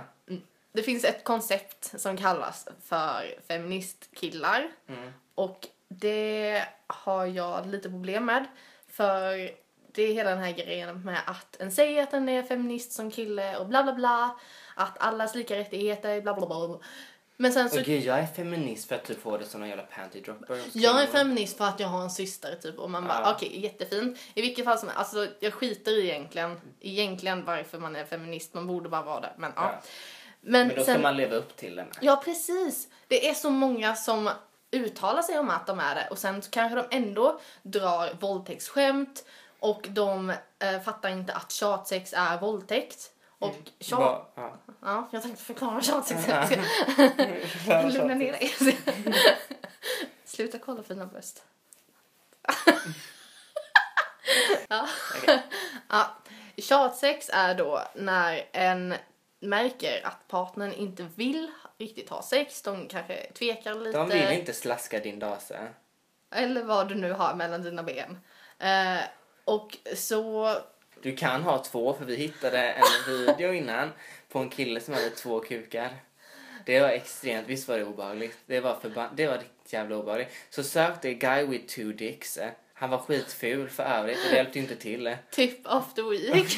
S2: Det finns ett koncept som kallas för feministkillar.
S1: Mm.
S2: Och det har jag lite problem med. För det är hela den här grejen med att en säger att den är feminist som kille och bla bla bla. Att allas lika rättigheter, bla bla bla. Men sen så...
S1: Gud, jag är feminist för att du får det som en jävla panty dropper.
S2: Jag är feminist för att jag har en syster typ och man bara
S1: Ja.
S2: okej jättefint. I vilket fall som alltså jag skiter i egentligen, egentligen varför man är feminist, man borde bara vara det. Men ja.
S1: Ja.
S2: Men,
S1: Men då ska
S2: sen,
S1: man leva upp till med.
S2: ja precis. Det är så många som uttalar sig om att de är det och sen kanske de ändå drar våldtäktsskämt och de eh, fattar inte att tjatsex är våldtäkt. Och tjat...
S1: Va- ja.
S2: Ja, jag tänkte förklara.
S1: Ja.
S2: Jag (laughs) ska- Lugna ner dig. (laughs) Sluta kolla fina bröst. (laughs) ja.
S1: Okej.
S2: ja. Tjatsex är då när en märker att partnern inte vill riktigt ha sex. De kanske tvekar lite.
S1: De vill inte slaska din dase.
S2: Eller vad du nu har mellan dina ben. Eh, och så...
S1: Du kan ha två för vi hittade en video innan på en kille som hade två kukar. Det var extremt, visst var det obehagligt? Det var förban- det var riktigt jävla obehagligt. Så sök det guy with two dicks. Han var skitful för övrigt och det hjälpte inte till.
S2: Tip of the week. (laughs)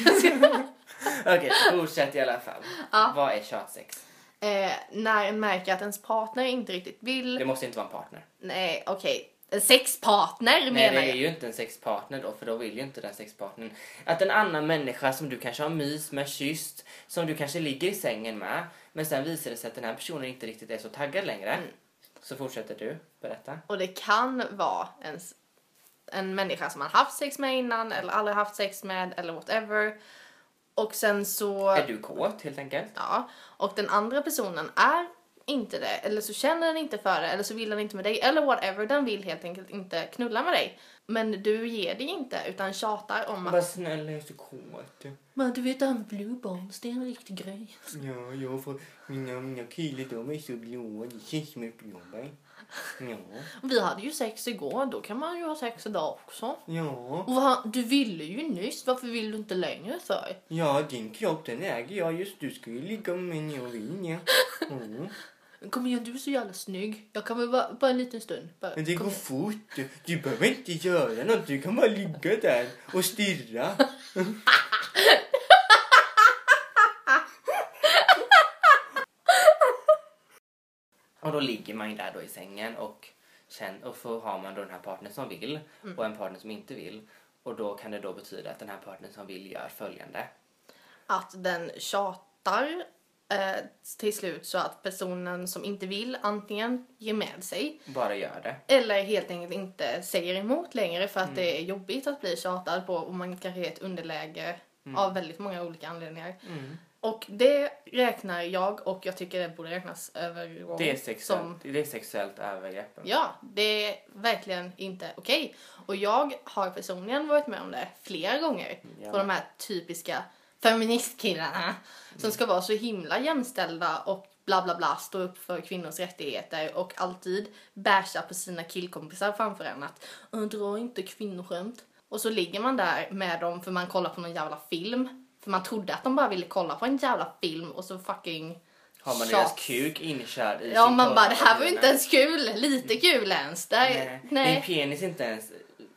S1: Okej, fortsätt i alla fall.
S2: Ja.
S1: Vad är tjatsex?
S2: eh, när en märker att ens partner inte riktigt vill.
S1: Det måste inte vara en partner.
S2: Nej, okej. En sexpartner
S1: Nej,
S2: menar
S1: det är
S2: jag.
S1: ju inte en sexpartner då, för då vill ju inte den sexpartnern. Att en annan människa som du kanske har mys med, kysst, som du kanske ligger i sängen med, men sen visar det sig att den här personen inte riktigt är så taggad längre.
S2: Mm.
S1: Så fortsätter du, berätta.
S2: Och det kan vara en, en människa som man haft sex med innan eller aldrig haft sex med eller whatever. Och sen så...
S1: Är du kåt helt enkelt?
S2: Ja. Och den andra personen är inte det. Eller så känner den inte för det. Eller så vill den inte med dig. Eller whatever. Den vill helt enkelt inte knulla med dig. Men du ger dig inte utan tjatar om att
S1: snälla, jag är så kåt.
S2: Men du vet med blue bombs, det är en riktig grej.
S1: Ja, jag får, mina, mina killar de är så blåa, det känns som ett blåbär. Ja,
S2: Vi hade ju sex igår, då kan man ju ha sex idag också.
S1: ja,
S2: Och vad, du ville ju nyss, varför vill du inte längre för?
S1: ja, din kropp den äger jag just, du ska ju ligga med mig när jag vill, ja. Mm.
S2: Kom igen, du är så jävla snygg. Jag kan väl bara, bara en liten stund. Bara,
S1: Men det går
S2: igen.
S1: fort. Du, du behöver inte göra något. Du kan bara ligga där och stirra. (laughs) och då ligger man ju där då i sängen och, känn, och så har man då den här partnern som vill och en partner som inte vill. Och då kan det då betyda att den här partnern som vill gör följande.
S2: Att den tjatar eh, till slut så att personen som inte vill antingen ger med sig
S1: Bara gör det.
S2: eller helt enkelt inte säger emot längre för att det är jobbigt att bli tjatad på och man kanske är ett underläge av väldigt många olika anledningar.
S1: Mm.
S2: Och det räknar jag och jag tycker det borde räknas övergång
S1: Det är sexuellt,
S2: som
S1: det är sexuellt övergrepp.
S2: Ja, det är verkligen inte okej. Och jag har personligen varit med om det flera gånger.
S1: Ja.
S2: På de här typiska feministkillarna som ska vara så himla jämställda och bla bla bla, stå upp för kvinnors rättigheter och alltid bärsa på sina killkompisar framför en att "Åh, dra inte kvinnoskämt. Och så ligger man där med dem för man kollar på någon jävla film. För man trodde att de bara ville kolla på en jävla film och så fucking
S1: Har man deras kuk inkörd i
S2: Ja, man bara det här var ju inte ens kul. Lite kul ens. Där,
S1: Nej.
S2: nej.
S1: Din penis inte ens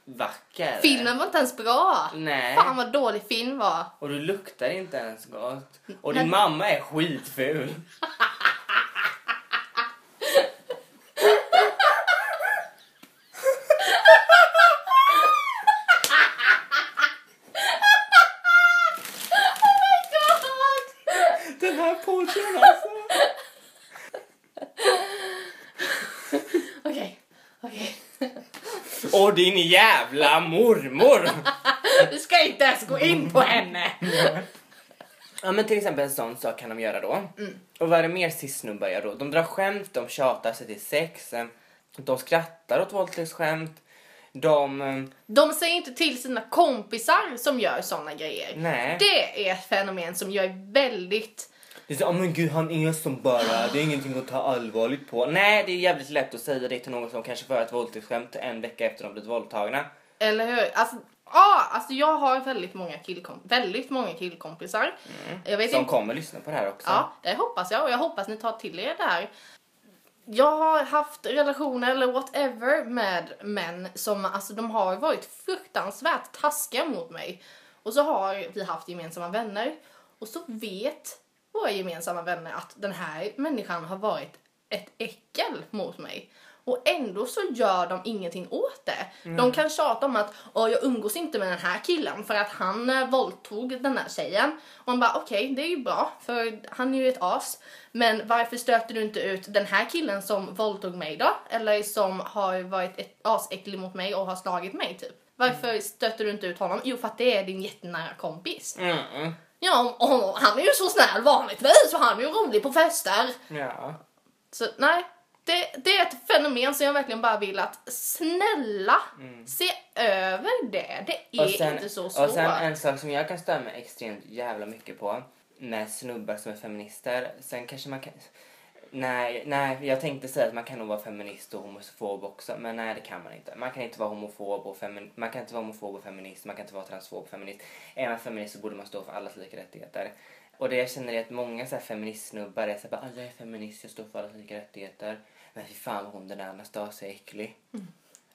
S1: vacker.
S2: Filmen var inte ens bra.
S1: Nej.
S2: Fan vad dålig film var.
S1: Och du luktar inte ens gott. Och din mamma är skitful. (laughs) Den här podden alltså.
S2: Okej, okej.
S1: Och din jävla mormor. (laughs)
S2: Du ska inte ens gå in på henne.
S1: Ja men till exempel en sån sak kan de göra då. Och vad är det mer cis-snubbar gör då? De drar skämt, de tjatar sig till sex, de skrattar åt våldtäktsskämt, de... eh,
S2: De säger inte till sina kompisar som gör såna grejer.
S1: Nej.
S2: Det är ett fenomen som jag är väldigt...
S1: Det är så, oh, men gud han är som bara, det är ingenting att ta allvarligt på. Nej det är jävligt lätt att säga det till någon som kanske får ett våldtäktsskämt en vecka efter de blivit våldtagna.
S2: Eller hur? Alltså, ja, alltså jag har väldigt många, killkom- väldigt många killkompisar. Jag vet
S1: Som
S2: inte...
S1: kommer lyssna på det här också.
S2: Ja, det hoppas jag och jag hoppas ni tar till er det här. Jag har haft relationer eller whatever med män som alltså de har varit fruktansvärt taskiga mot mig. Och så har vi haft gemensamma vänner och så vet våra gemensamma vänner att den här människan har varit ett äckel mot mig. Och ändå så gör de ingenting åt det. De kan tjata om att Åh, jag umgås inte med den här killen för att han eh, våldtog den här tjejen. Och man bara okej, det är ju bra för han är ju ett as. Men varför stöter du inte ut den här killen som våldtog mig då? Eller som har varit ett asäcklig mot mig och har slagit mig typ. Varför stöter du inte ut honom? Jo, för att det är din jättenära kompis.
S1: Mm.
S2: Ja, och han är ju så snäll vanligtvis och han är ju rolig på fester.
S1: Ja.
S2: Så nej, det, det är ett fenomen som jag verkligen bara vill att snälla se över det. Det är
S1: Och sen,
S2: inte så
S1: och
S2: svårt.
S1: sen en sak som jag kan störa mig extremt jävla mycket på med snubbar som är feminister. Sen kanske man kan... Nej, nej, jag tänkte säga att man kan nog vara feminist och homofob också, men nej det kan man inte. Man kan inte vara homofob och feminist, man kan inte vara homofob och feminist, man kan inte vara transfob och feminist. Är man feminist så borde man stå för allas lika rättigheter. Och det jag känner är att många så här feministsnubbar är så här, bara, "Ah, jag är feminist, jag står för allas lika rättigheter. Men fy fan vad hon den där Anastasia är äcklig.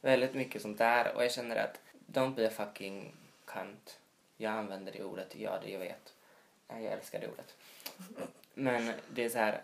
S1: Väldigt mycket sånt där och jag känner att don't be a fucking cunt. Jag använder det ordet, ja det jag vet. Jag älskar det ordet. Men det är så här,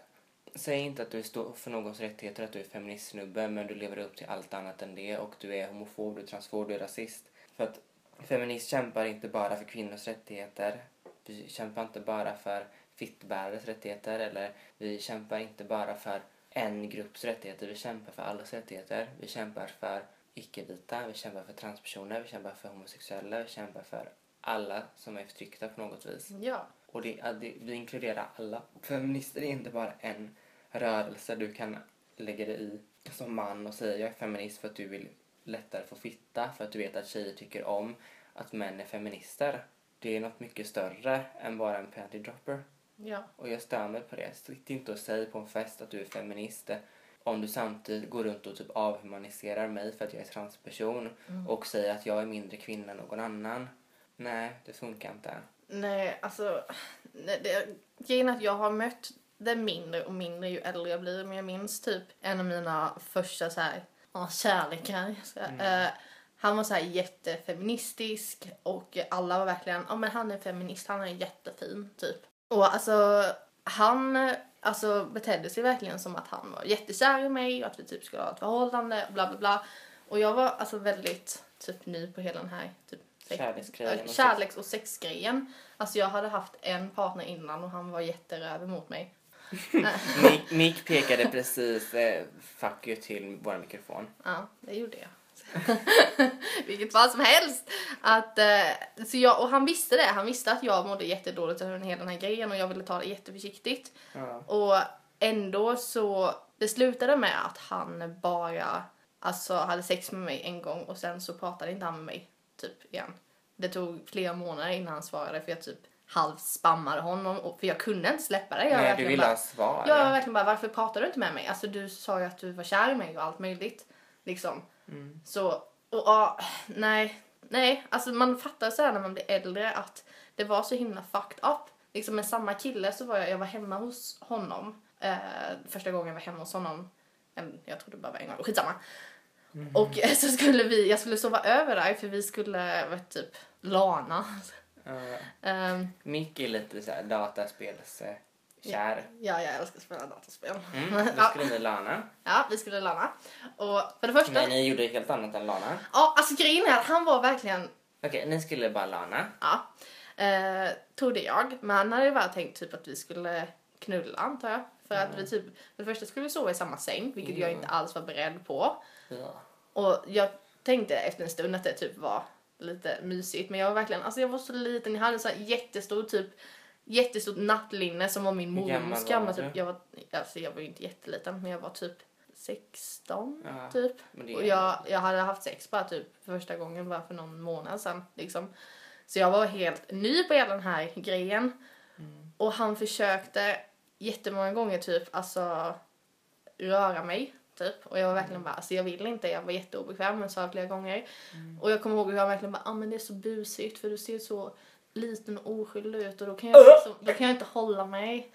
S1: säg inte att du står för någons rättigheter, att du är feministsnubbe men du lever upp till allt annat än det och du är homofob, du är transfob, du är rasist. För att feminist kämpar inte bara för kvinnors rättigheter. Vi kämpar inte bara för fittbärares rättigheter eller vi kämpar inte bara för en grupps rättigheter. Vi kämpar för allas rättigheter. Vi kämpar för icke-vita, vi kämpar för transpersoner, vi kämpar för homosexuella, vi kämpar för alla som är förtryckta på något vis.
S2: Ja.
S1: Och det, det, vi inkluderar alla. Feminister är inte bara en rörelse du kan lägga dig i som man och säga jag är feminist för att du vill lättare få fitta, för att du vet att tjejer tycker om att män är feminister. Det är något mycket större än bara en panty dropper.
S2: Ja.
S1: Och jag stör mig på det. Sitt inte och säg på en fest att du är feminist om du samtidigt går runt och typ avhumaniserar mig för att jag är transperson och säger att jag är mindre kvinna än någon annan. Nej, det funkar inte.
S2: Nej, alltså... Nej, det, grejen att jag har mött det mindre och mindre ju äldre jag blir. Men jag minns typ en av mina första så här, ja, kärlekar. Så, eh, han var så här jättefeministisk och alla var verkligen, ja men han är feminist, han är jättefin typ. Och alltså han alltså, betedde sig verkligen som att han var jättekär i mig och att vi typ skulle ha ett förhållande bla bla bla. Och jag var alltså väldigt typ ny på hela den här typ
S1: Kärleksgrejen och
S2: äh, Kärleks och sexgrejen. Alltså jag hade haft en partner innan och han var jätteröv mot mig.
S1: Nick, Nick pekade precis eh, fuck you till vår mikrofon.
S2: Ja, det gjorde jag. (laughs) Vilket fall som helst. Att, eh, så jag, och han visste det. Han visste att jag mådde jättedåligt över hela den här grejen och jag ville ta det jätteförsiktigt.
S1: Ja.
S2: Och ändå så det slutade med att han bara alltså, hade sex med mig en gång och sen så pratade inte han med mig typ igen. Det tog flera månader innan han svarade för jag typ halvt spammade honom och, för jag kunde inte släppa det. Jag
S1: Nej, du ville
S2: bara-
S1: ha svar.
S2: jag var verkligen bara, varför pratar du inte med mig? Alltså du sa ju att du var kär i mig och allt möjligt. Liksom.
S1: Mm.
S2: Så, och ja, nej. Nej, alltså man fattar så här när man blir äldre att det var så himla fucked up. Liksom med samma kille så var jag, jag var hemma hos honom. Eh, första gången jag var hemma hos honom. En, jag trodde bara var en gång, skitsamma.
S1: Mhm.
S2: Och (laughs) så skulle vi, jag skulle sova över där för vi skulle, det, typ, lana.
S1: Ja.
S2: Ehm,
S1: Mick är lite såhär dataspelskär. Kär.
S2: ja, jag älskar att spela dataspel.
S1: Mm, (laughs) då
S2: ja,
S1: skulle ni lana.
S2: ja, vi skulle lana. Och för det första,
S1: Men ni gjorde helt annat än lana.
S2: ja, alltså grejen är att han var verkligen
S1: Okej, ni skulle bara lana.
S2: Ja, eh, trodde jag. Men han hade ju bara tänkt typ att vi skulle knulla antar jag. För att vi typ, för det första skulle vi sova i samma säng, vilket jag
S1: Ja.
S2: inte alls var beredd på.
S1: Ja.
S2: Och jag tänkte efter en stund att det typ var lite mysigt. Men jag var verkligen, alltså jag var så liten, jag hade så här jättestor typ jättestort nattlinne som var min mormors gamla typ. Jag var, alltså jag var ju inte jätteliten men jag var typ 16
S1: Ja,
S2: typ. Och jag, jag hade haft sex bara typ för första gången bara för någon månad sedan. Liksom. Så jag var helt ny på hela den här grejen.
S1: Mm.
S2: Och han försökte jättemånga gånger typ alltså röra mig. Typ. Och jag var verkligen bara, alltså jag vill inte, jag var jätteobekväm men sa flera gånger. Och jag kommer ihåg hur jag verkligen bara, ah, men det är så busigt för du ser så liten och oskyldig ut och då kan jag, liksom, då kan jag inte hålla mig.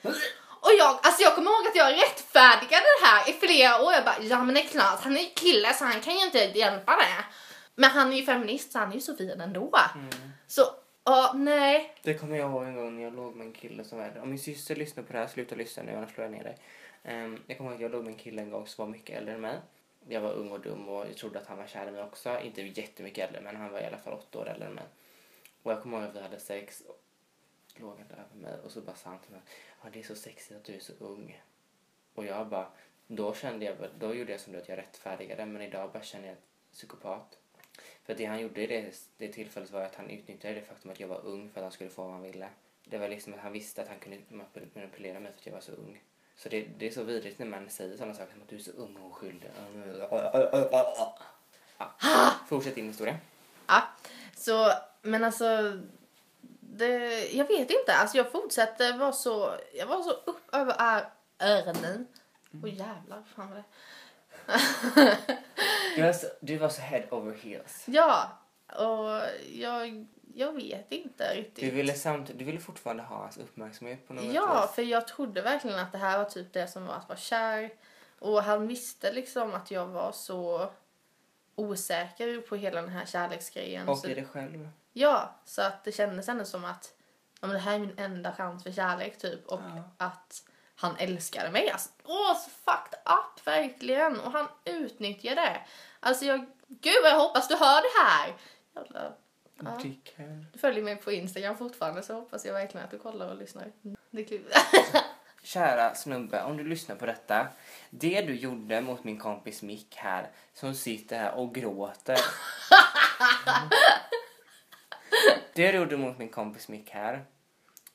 S2: Och jag, alltså jag kommer ihåg att jag rättfärdigade det här i flera år. Jag bara, ja men det är klart, han är ju kille så han kan ju inte hjälpa det. Men han är ju feminist så han är ju så fin ändå.
S1: Mm.
S2: Så, ja, nej.
S1: Det kommer jag ihåg en gång när jag låg med en kille som var Om min syster lyssnar på det här, sluta lyssna nu annars slår jag ner dig. Ehm, jag kommer ihåg att jag låg med en kille en gång som var mycket äldre än mig. Jag var ung och dum och jag trodde att han var kär i mig också. Inte jättemycket äldre men han var i alla fall åtta år äldre än mig. Och jag kommer ihåg att vi hade sex. Och låg han där över mig och så bara sa han till mig ja, det är så sexigt att du är så ung. Och jag bara, då kände jag, då gjorde jag som du att jag rättfärdigade men idag bara känner jag ett psykopat. För det han gjorde i det, det tillfället var att han utnyttjade det faktum att jag var ung för att han skulle få vad han ville. Det var liksom att han visste att han kunde manipulera mig för att jag var så ung. Så det, det är så vidrigt när man säger sådana saker som att du är så ung och oskyldig. Ja. Fortsätt din historia.
S2: Ja, så, men alltså, det, jag vet inte. Alltså jag fortsätter vara så, jag var så upp över öronen. Åh jävlar, fan vad det
S1: Du var så, du var så head over heels.
S2: Ja, och jag, jag vet inte riktigt.
S1: Du ville, samt, du ville fortfarande ha hans uppmärksamhet på något
S2: Ja,
S1: vis.
S2: för jag trodde verkligen att det här var typ det som var att vara kär. Och han visste liksom att jag var så osäker på hela den här kärleksgrejen.
S1: Och i dig själv.
S2: Ja, så att det kändes ändå som att ja, men det här är min enda chans för kärlek typ. Och
S1: Ja.
S2: att han älskade mig. Alltså, åh, så fucked up verkligen. Och han utnyttjade det. Alltså jag, gud vad jag hoppas du hör det här. Jävla, ja.
S1: Dickhead.
S2: Du följer mig på Instagram fortfarande så hoppas jag verkligen att du kollar och lyssnar. Det är kul. (laughs)
S1: Kära snubbe, om du lyssnar på detta. Det du gjorde mot min kompis Mick här, som sitter här och gråter. (laughs) det du gjorde mot min kompis Mick här,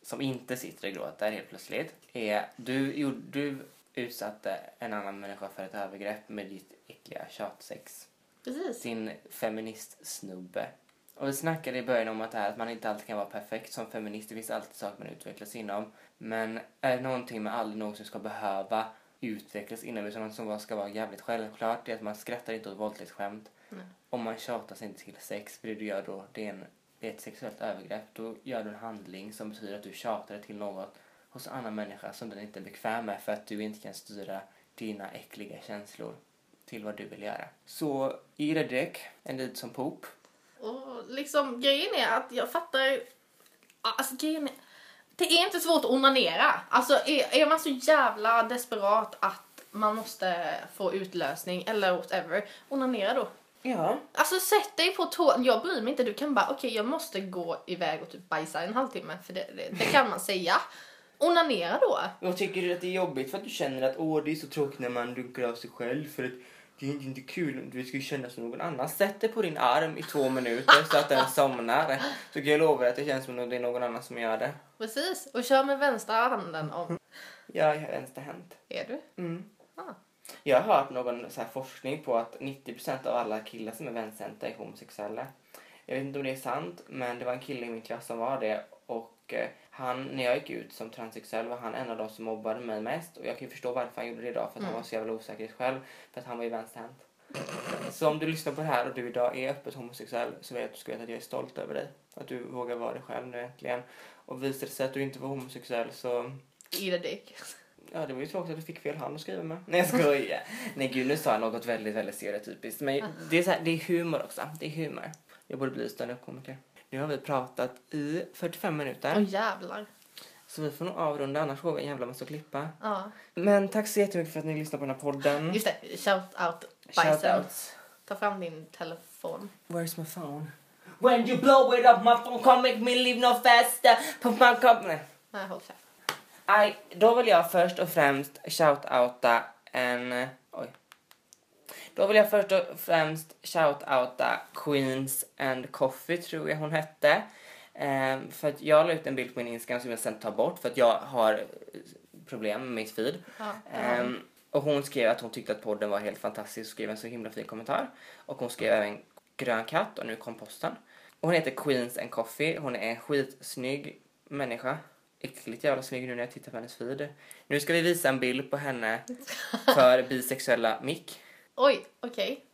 S1: som inte sitter och gråter helt plötsligt, är du, du utsatte en annan människa för ett övergrepp med ditt äckliga tjatsex.
S2: Precis.
S1: Din feminist-snubbe. Och vi snackade i början om att, det här, att man inte alltid kan vara perfekt som feminist. Det finns alltid saker man utvecklas inom. Men är det någonting man aldrig någonsin ska behöva utvecklas inom utan något som ska vara jävligt självklart det är att man skrattar inte åt våldtäktsskämt.
S2: Nej.
S1: Om man tjatar sig inte till sex, för det du gör då det är, en, det är ett sexuellt övergrepp. Då gör du en handling som betyder att du tjatar till något hos en annan människa som den inte är bekväm med för att du inte kan styra dina äckliga känslor till vad du vill göra. Så i det däck, en liten som pop.
S2: Och liksom grejen är att jag fattar... Alltså grejen är... Det är inte svårt att onanera. Alltså är, är man så jävla desperat att man måste få utlösning eller whatever, onanera då.
S1: Ja.
S2: Alltså sätt dig på tå. Jag bryr mig inte. Du kan bara, okej jag måste gå iväg och typ bajsa en halvtimme. För det, det, det kan man säga. Onanera då.
S1: Och tycker du att det är jobbigt för att du känner att åh det är så tråkigt när man dunkar av sig själv för att det är inte- kul, du ska ju känna som någon annan. Sätt dig på din arm i två minuter så att den somnar. Så kan jag lova att det känns som att det är någon annan som gör det.
S2: Precis. Och kör med vänstra handen om.
S1: Jag är vänsterhänt.
S2: Är du?
S1: Mm.
S2: Ah.
S1: Jag har hört någon så här forskning på att 90% av alla killar som är vänsterhänta är homosexuella. Jag vet inte om det är sant, men det var en kille i min klass som var det. Och eh, han, när jag gick ut som transsexuell var han en av de som mobbade mig mest. Och jag kan ju förstå varför han gjorde det idag, för att han var så jävla osäker själv. För att han var ju vänsterhänt. Så om du lyssnar på det här och du idag är öppet homosexuell så vet du ska veta att jag är stolt över dig. Att du vågar vara dig själv nu äntligen. Och visar det sig att du inte var homosexuell så
S2: Eat a dick.
S1: Ja, det var ju tråkigt att du fick fel hand att skriva med. Nej, jag skojar. Nej, gud, nu sa jag något väldigt, väldigt stereotypiskt. Men det är, så här, det är humor också. Det är humor. Jag borde bli stand-up-komiker. Nu har vi pratat i 45 minuter.
S2: Åh jävlar.
S1: Så vi får nog avrunda, annars får vi en jävla massa att klippa.
S2: Ja.
S1: Men tack så jättemycket för att ni lyssnar på den här podden.
S2: Just det, shout out bajsen.
S1: Shoutouts.
S2: Ta fram din telefon.
S1: Where's my phone? When you blow it up my phone come make me leave no faster. Put my cup... Nej.
S2: Nej, håll käft.
S1: Aj, då vill jag först och främst shout-outa en... Då vill jag först och främst shout-outa Queens and Coffee, tror jag hon hette. Ehm, för att jag la ut en bild på min Instagram som jag sen tar bort för att jag har problem med mitt feed.
S2: Ja.
S1: Ehm, och hon skrev att hon tyckte att podden var helt fantastisk och skrev en så himla fin kommentar. Och hon skrev även grön katt och nu kom posten. Och hon heter Queens and Coffee. Hon är en skitsnygg människa. Äckligt jävla snygg nu när jag tittar på hennes feed. Nu ska vi visa en bild på henne (laughs) för bisexuella Mick.
S2: Oj, okej.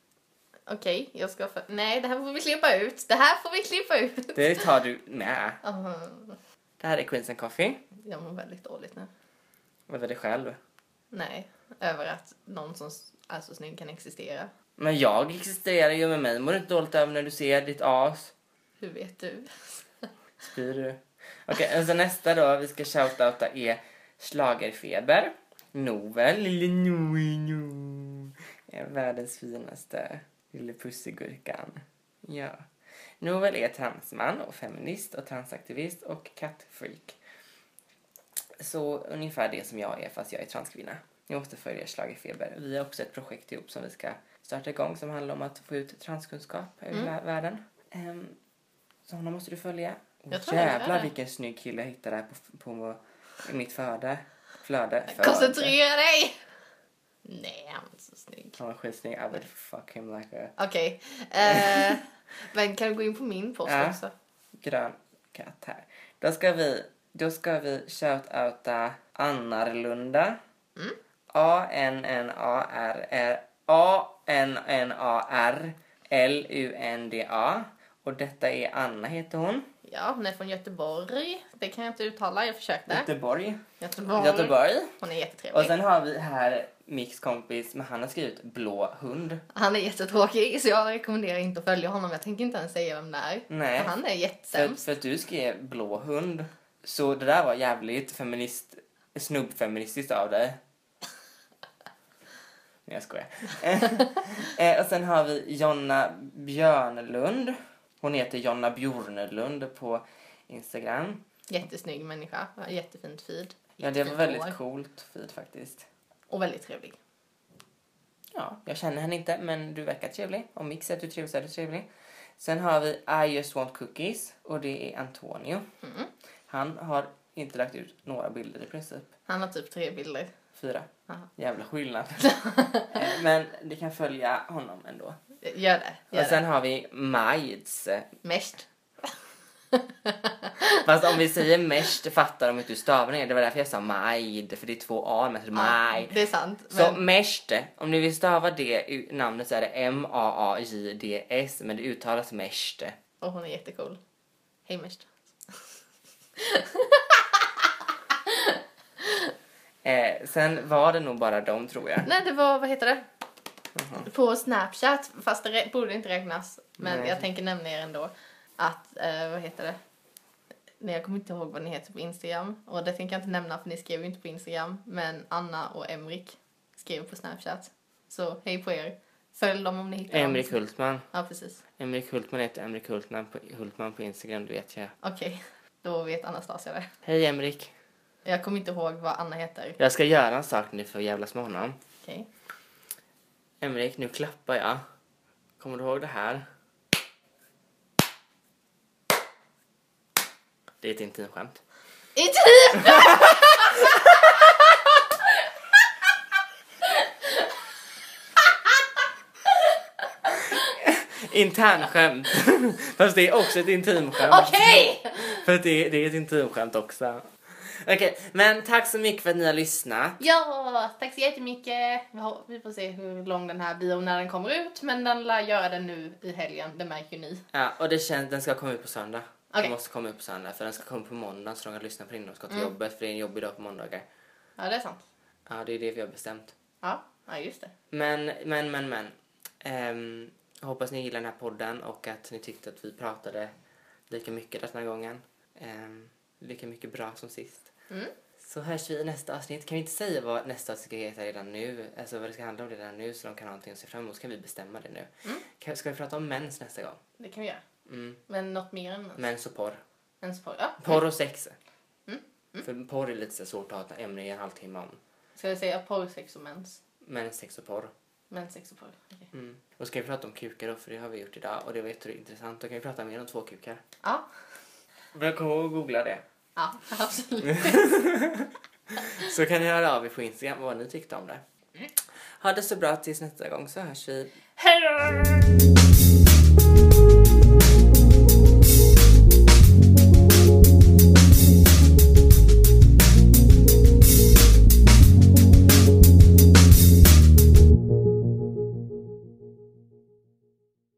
S2: Okej, jag ska för... Nej, det här får vi klippa ut. Det här får vi klippa ut.
S1: Det tar du med.
S2: Uh,
S1: Det här är Queens and Coffee.
S2: jag mår väldigt dåligt nu.
S1: Över dig själv.
S2: Nej, över att någon som är så snygg kan existera.
S1: Men jag existerar ju med mig. Mår du inte dåligt över när du ser ditt as?
S2: Hur vet du?
S1: Spyr du? Okej, och så nästa då vi ska shoutouta är Schlagerfeber. Novel, lille Noe, no. Är världens finaste lille pussigurkan. Ja. Novel är transman och feminist och transaktivist och kattfreak. Så ungefär det som jag är fast jag är transkvinna. Ni måste följa Schlagerfeber. Vi har också ett projekt ihop som vi ska starta igång som handlar om att få ut transkunskap över vä- världen. Ehm, så honom måste du följa.
S2: Jag tror jag
S1: Jävlar vilken snygg kille jag hittade här på, på i mitt. Flöde. flöde.
S2: Koncentrera dig! Nej, han var inte så snygg.
S1: Han var skitsnygg. I would fuck him like a
S2: Okej. Eh, (laughs) men kan du gå in på min post
S1: Ja.
S2: också?
S1: grön katt här. Då ska vi, då ska vi shoutouta Annarlunda.
S2: Mm.
S1: A-N-N-A-R-R A-N-N-A-R L-U-N-D-A. Och detta är Anna heter hon.
S2: Ja, hon är från Göteborg. Det kan jag inte uttala, jag försökte.
S1: Göteborg.
S2: Göteborg.
S1: Göteborg.
S2: Hon är
S1: Och
S2: jättetrevlig.
S1: sen har vi här Micks kompis, men han har skrivit blå hund.
S2: Han är jättetråkig så jag rekommenderar inte att följa honom. Jag tänker inte ens säga vem det är.
S1: Nej.
S2: För han är
S1: För,
S2: jättesämst.
S1: för att du skrev blå hund. Så det där var jävligt feminist, snubbfeministiskt av dig. (laughs) Nej, jag skojar. (laughs) eh, och sen har vi Jonna Björnlund. Hon heter Jonna Bjornlund på Instagram.
S2: Jättesnygg människa. Jättefint feed.
S1: Ja, det var
S2: Jättefint
S1: väldigt
S2: hår.
S1: coolt feed faktiskt.
S2: Och väldigt trevlig.
S1: Ja, jag känner henne inte, men du verkar trevlig. Om Mix säger att du är trevlig så är du trevlig. Sen har vi I just want cookies och det är Antonio.
S2: Mm.
S1: Han har inte lagt ut några bilder i princip.
S2: Han har typ tre bilder.
S1: Fyra.
S2: Aha.
S1: Jävla skillnad. (laughs) Eh, Men ni kan följa honom ändå.
S2: Gör det. Gör
S1: Och sen har vi Majds.
S2: det. Mest. (laughs)
S1: Fast om vi säger Mest fattar de inte hur stavningen är. Det var därför jag sa Majd. För det är två A med Majd.
S2: Det är sant.
S1: Så
S2: Men
S1: om ni vill stava det namnet så är det M-A-A-J-D-S. Men det uttalas Mest.
S2: och hon är jättecool. Hej Mest. (laughs)
S1: Eh, sen var det nog bara dem tror jag.
S2: Nej, det var, vad heter det? På Snapchat, fast det borde inte räknas. Men
S1: Nej.
S2: jag tänker nämna er ändå. Att, eh, vad heter det? Nej, jag kommer inte ihåg vad ni heter på Instagram. Och det tänker jag inte nämna för ni skrev ju inte på Instagram. Men Anna och Emrik skrev på Snapchat. Så hej på er. Följ dem om ni hittar
S1: Emrik
S2: dem.
S1: Hultman.
S2: Ja, precis.
S1: Emrik Hultman heter Emrik Hultman på, Hultman på Instagram, det vet jag.
S2: Okej, då vet Anastasia det.
S1: Hej Emrik.
S2: Jag kommer inte ihåg vad Anna heter.
S1: Jag ska göra en sak nu för att jävlas med honom.
S2: Okej.
S1: Emrik, nu klappar jag. Kommer du ihåg det här? Det är ett intimskämt.
S2: I (laughs) typ!
S1: Internskämt. Fast det är också ett intimskämt.
S2: Okej!
S1: För att det, det är ett intimskämt också. Okej, men tack så mycket för att ni har lyssnat.
S2: Ja, tack så jättemycket. Vi får se hur lång den här blir och när den kommer ut. Men den lär göra det nu i helgen, det märker ju ni.
S1: Ja, och det känns, den ska komma ut på söndag.
S2: Okej.
S1: Den måste komma ut på söndag för den ska komma på måndag så de kan lyssna på den innan de ska till
S2: Mm.
S1: jobbet för det är en jobbig dag på måndagar.
S2: Ja, det är sant.
S1: Ja, det är det vi har bestämt.
S2: Ja, ja just det.
S1: Men, men, men, men. Jag hoppas ni gillar den här podden och att ni tyckte att vi pratade lika mycket den här gången. Ehm, lika mycket bra som sist.
S2: Mm.
S1: Så hörs vi i nästa avsnitt. Kan vi inte säga vad nästa avsnitt ska heta redan nu? Alltså vad det ska handla om redan nu så de kan ha någonting att se fram emot. Så kan vi bestämma det nu.
S2: Mm.
S1: Ska vi prata om mens nästa gång?
S2: Det kan vi göra.
S1: Mm.
S2: Men något mer än mens.
S1: Mens och porr.
S2: Mens porr. Ja.
S1: Porr och sex.
S2: Mm.
S1: För porr är lite så svårt att ha ett ämne i en halvtimme om.
S2: Ska vi säga porr, sex och mens?
S1: Men sex och porr.
S2: Mens, sex och porr. Okej.
S1: Mm. Och ska vi prata om kukar då, för det har vi gjort idag och det var jätteintressant. Då kan vi prata mer om två kukar.
S2: Ja.
S1: Men kom ihåg att googla det.
S2: Ja, (laughs) absolut. (laughs)
S1: Så kan ni höra av er på Instagram vad ni tyckte om det. Ha det så bra tills nästa gång så hörs vi.
S2: Hej då!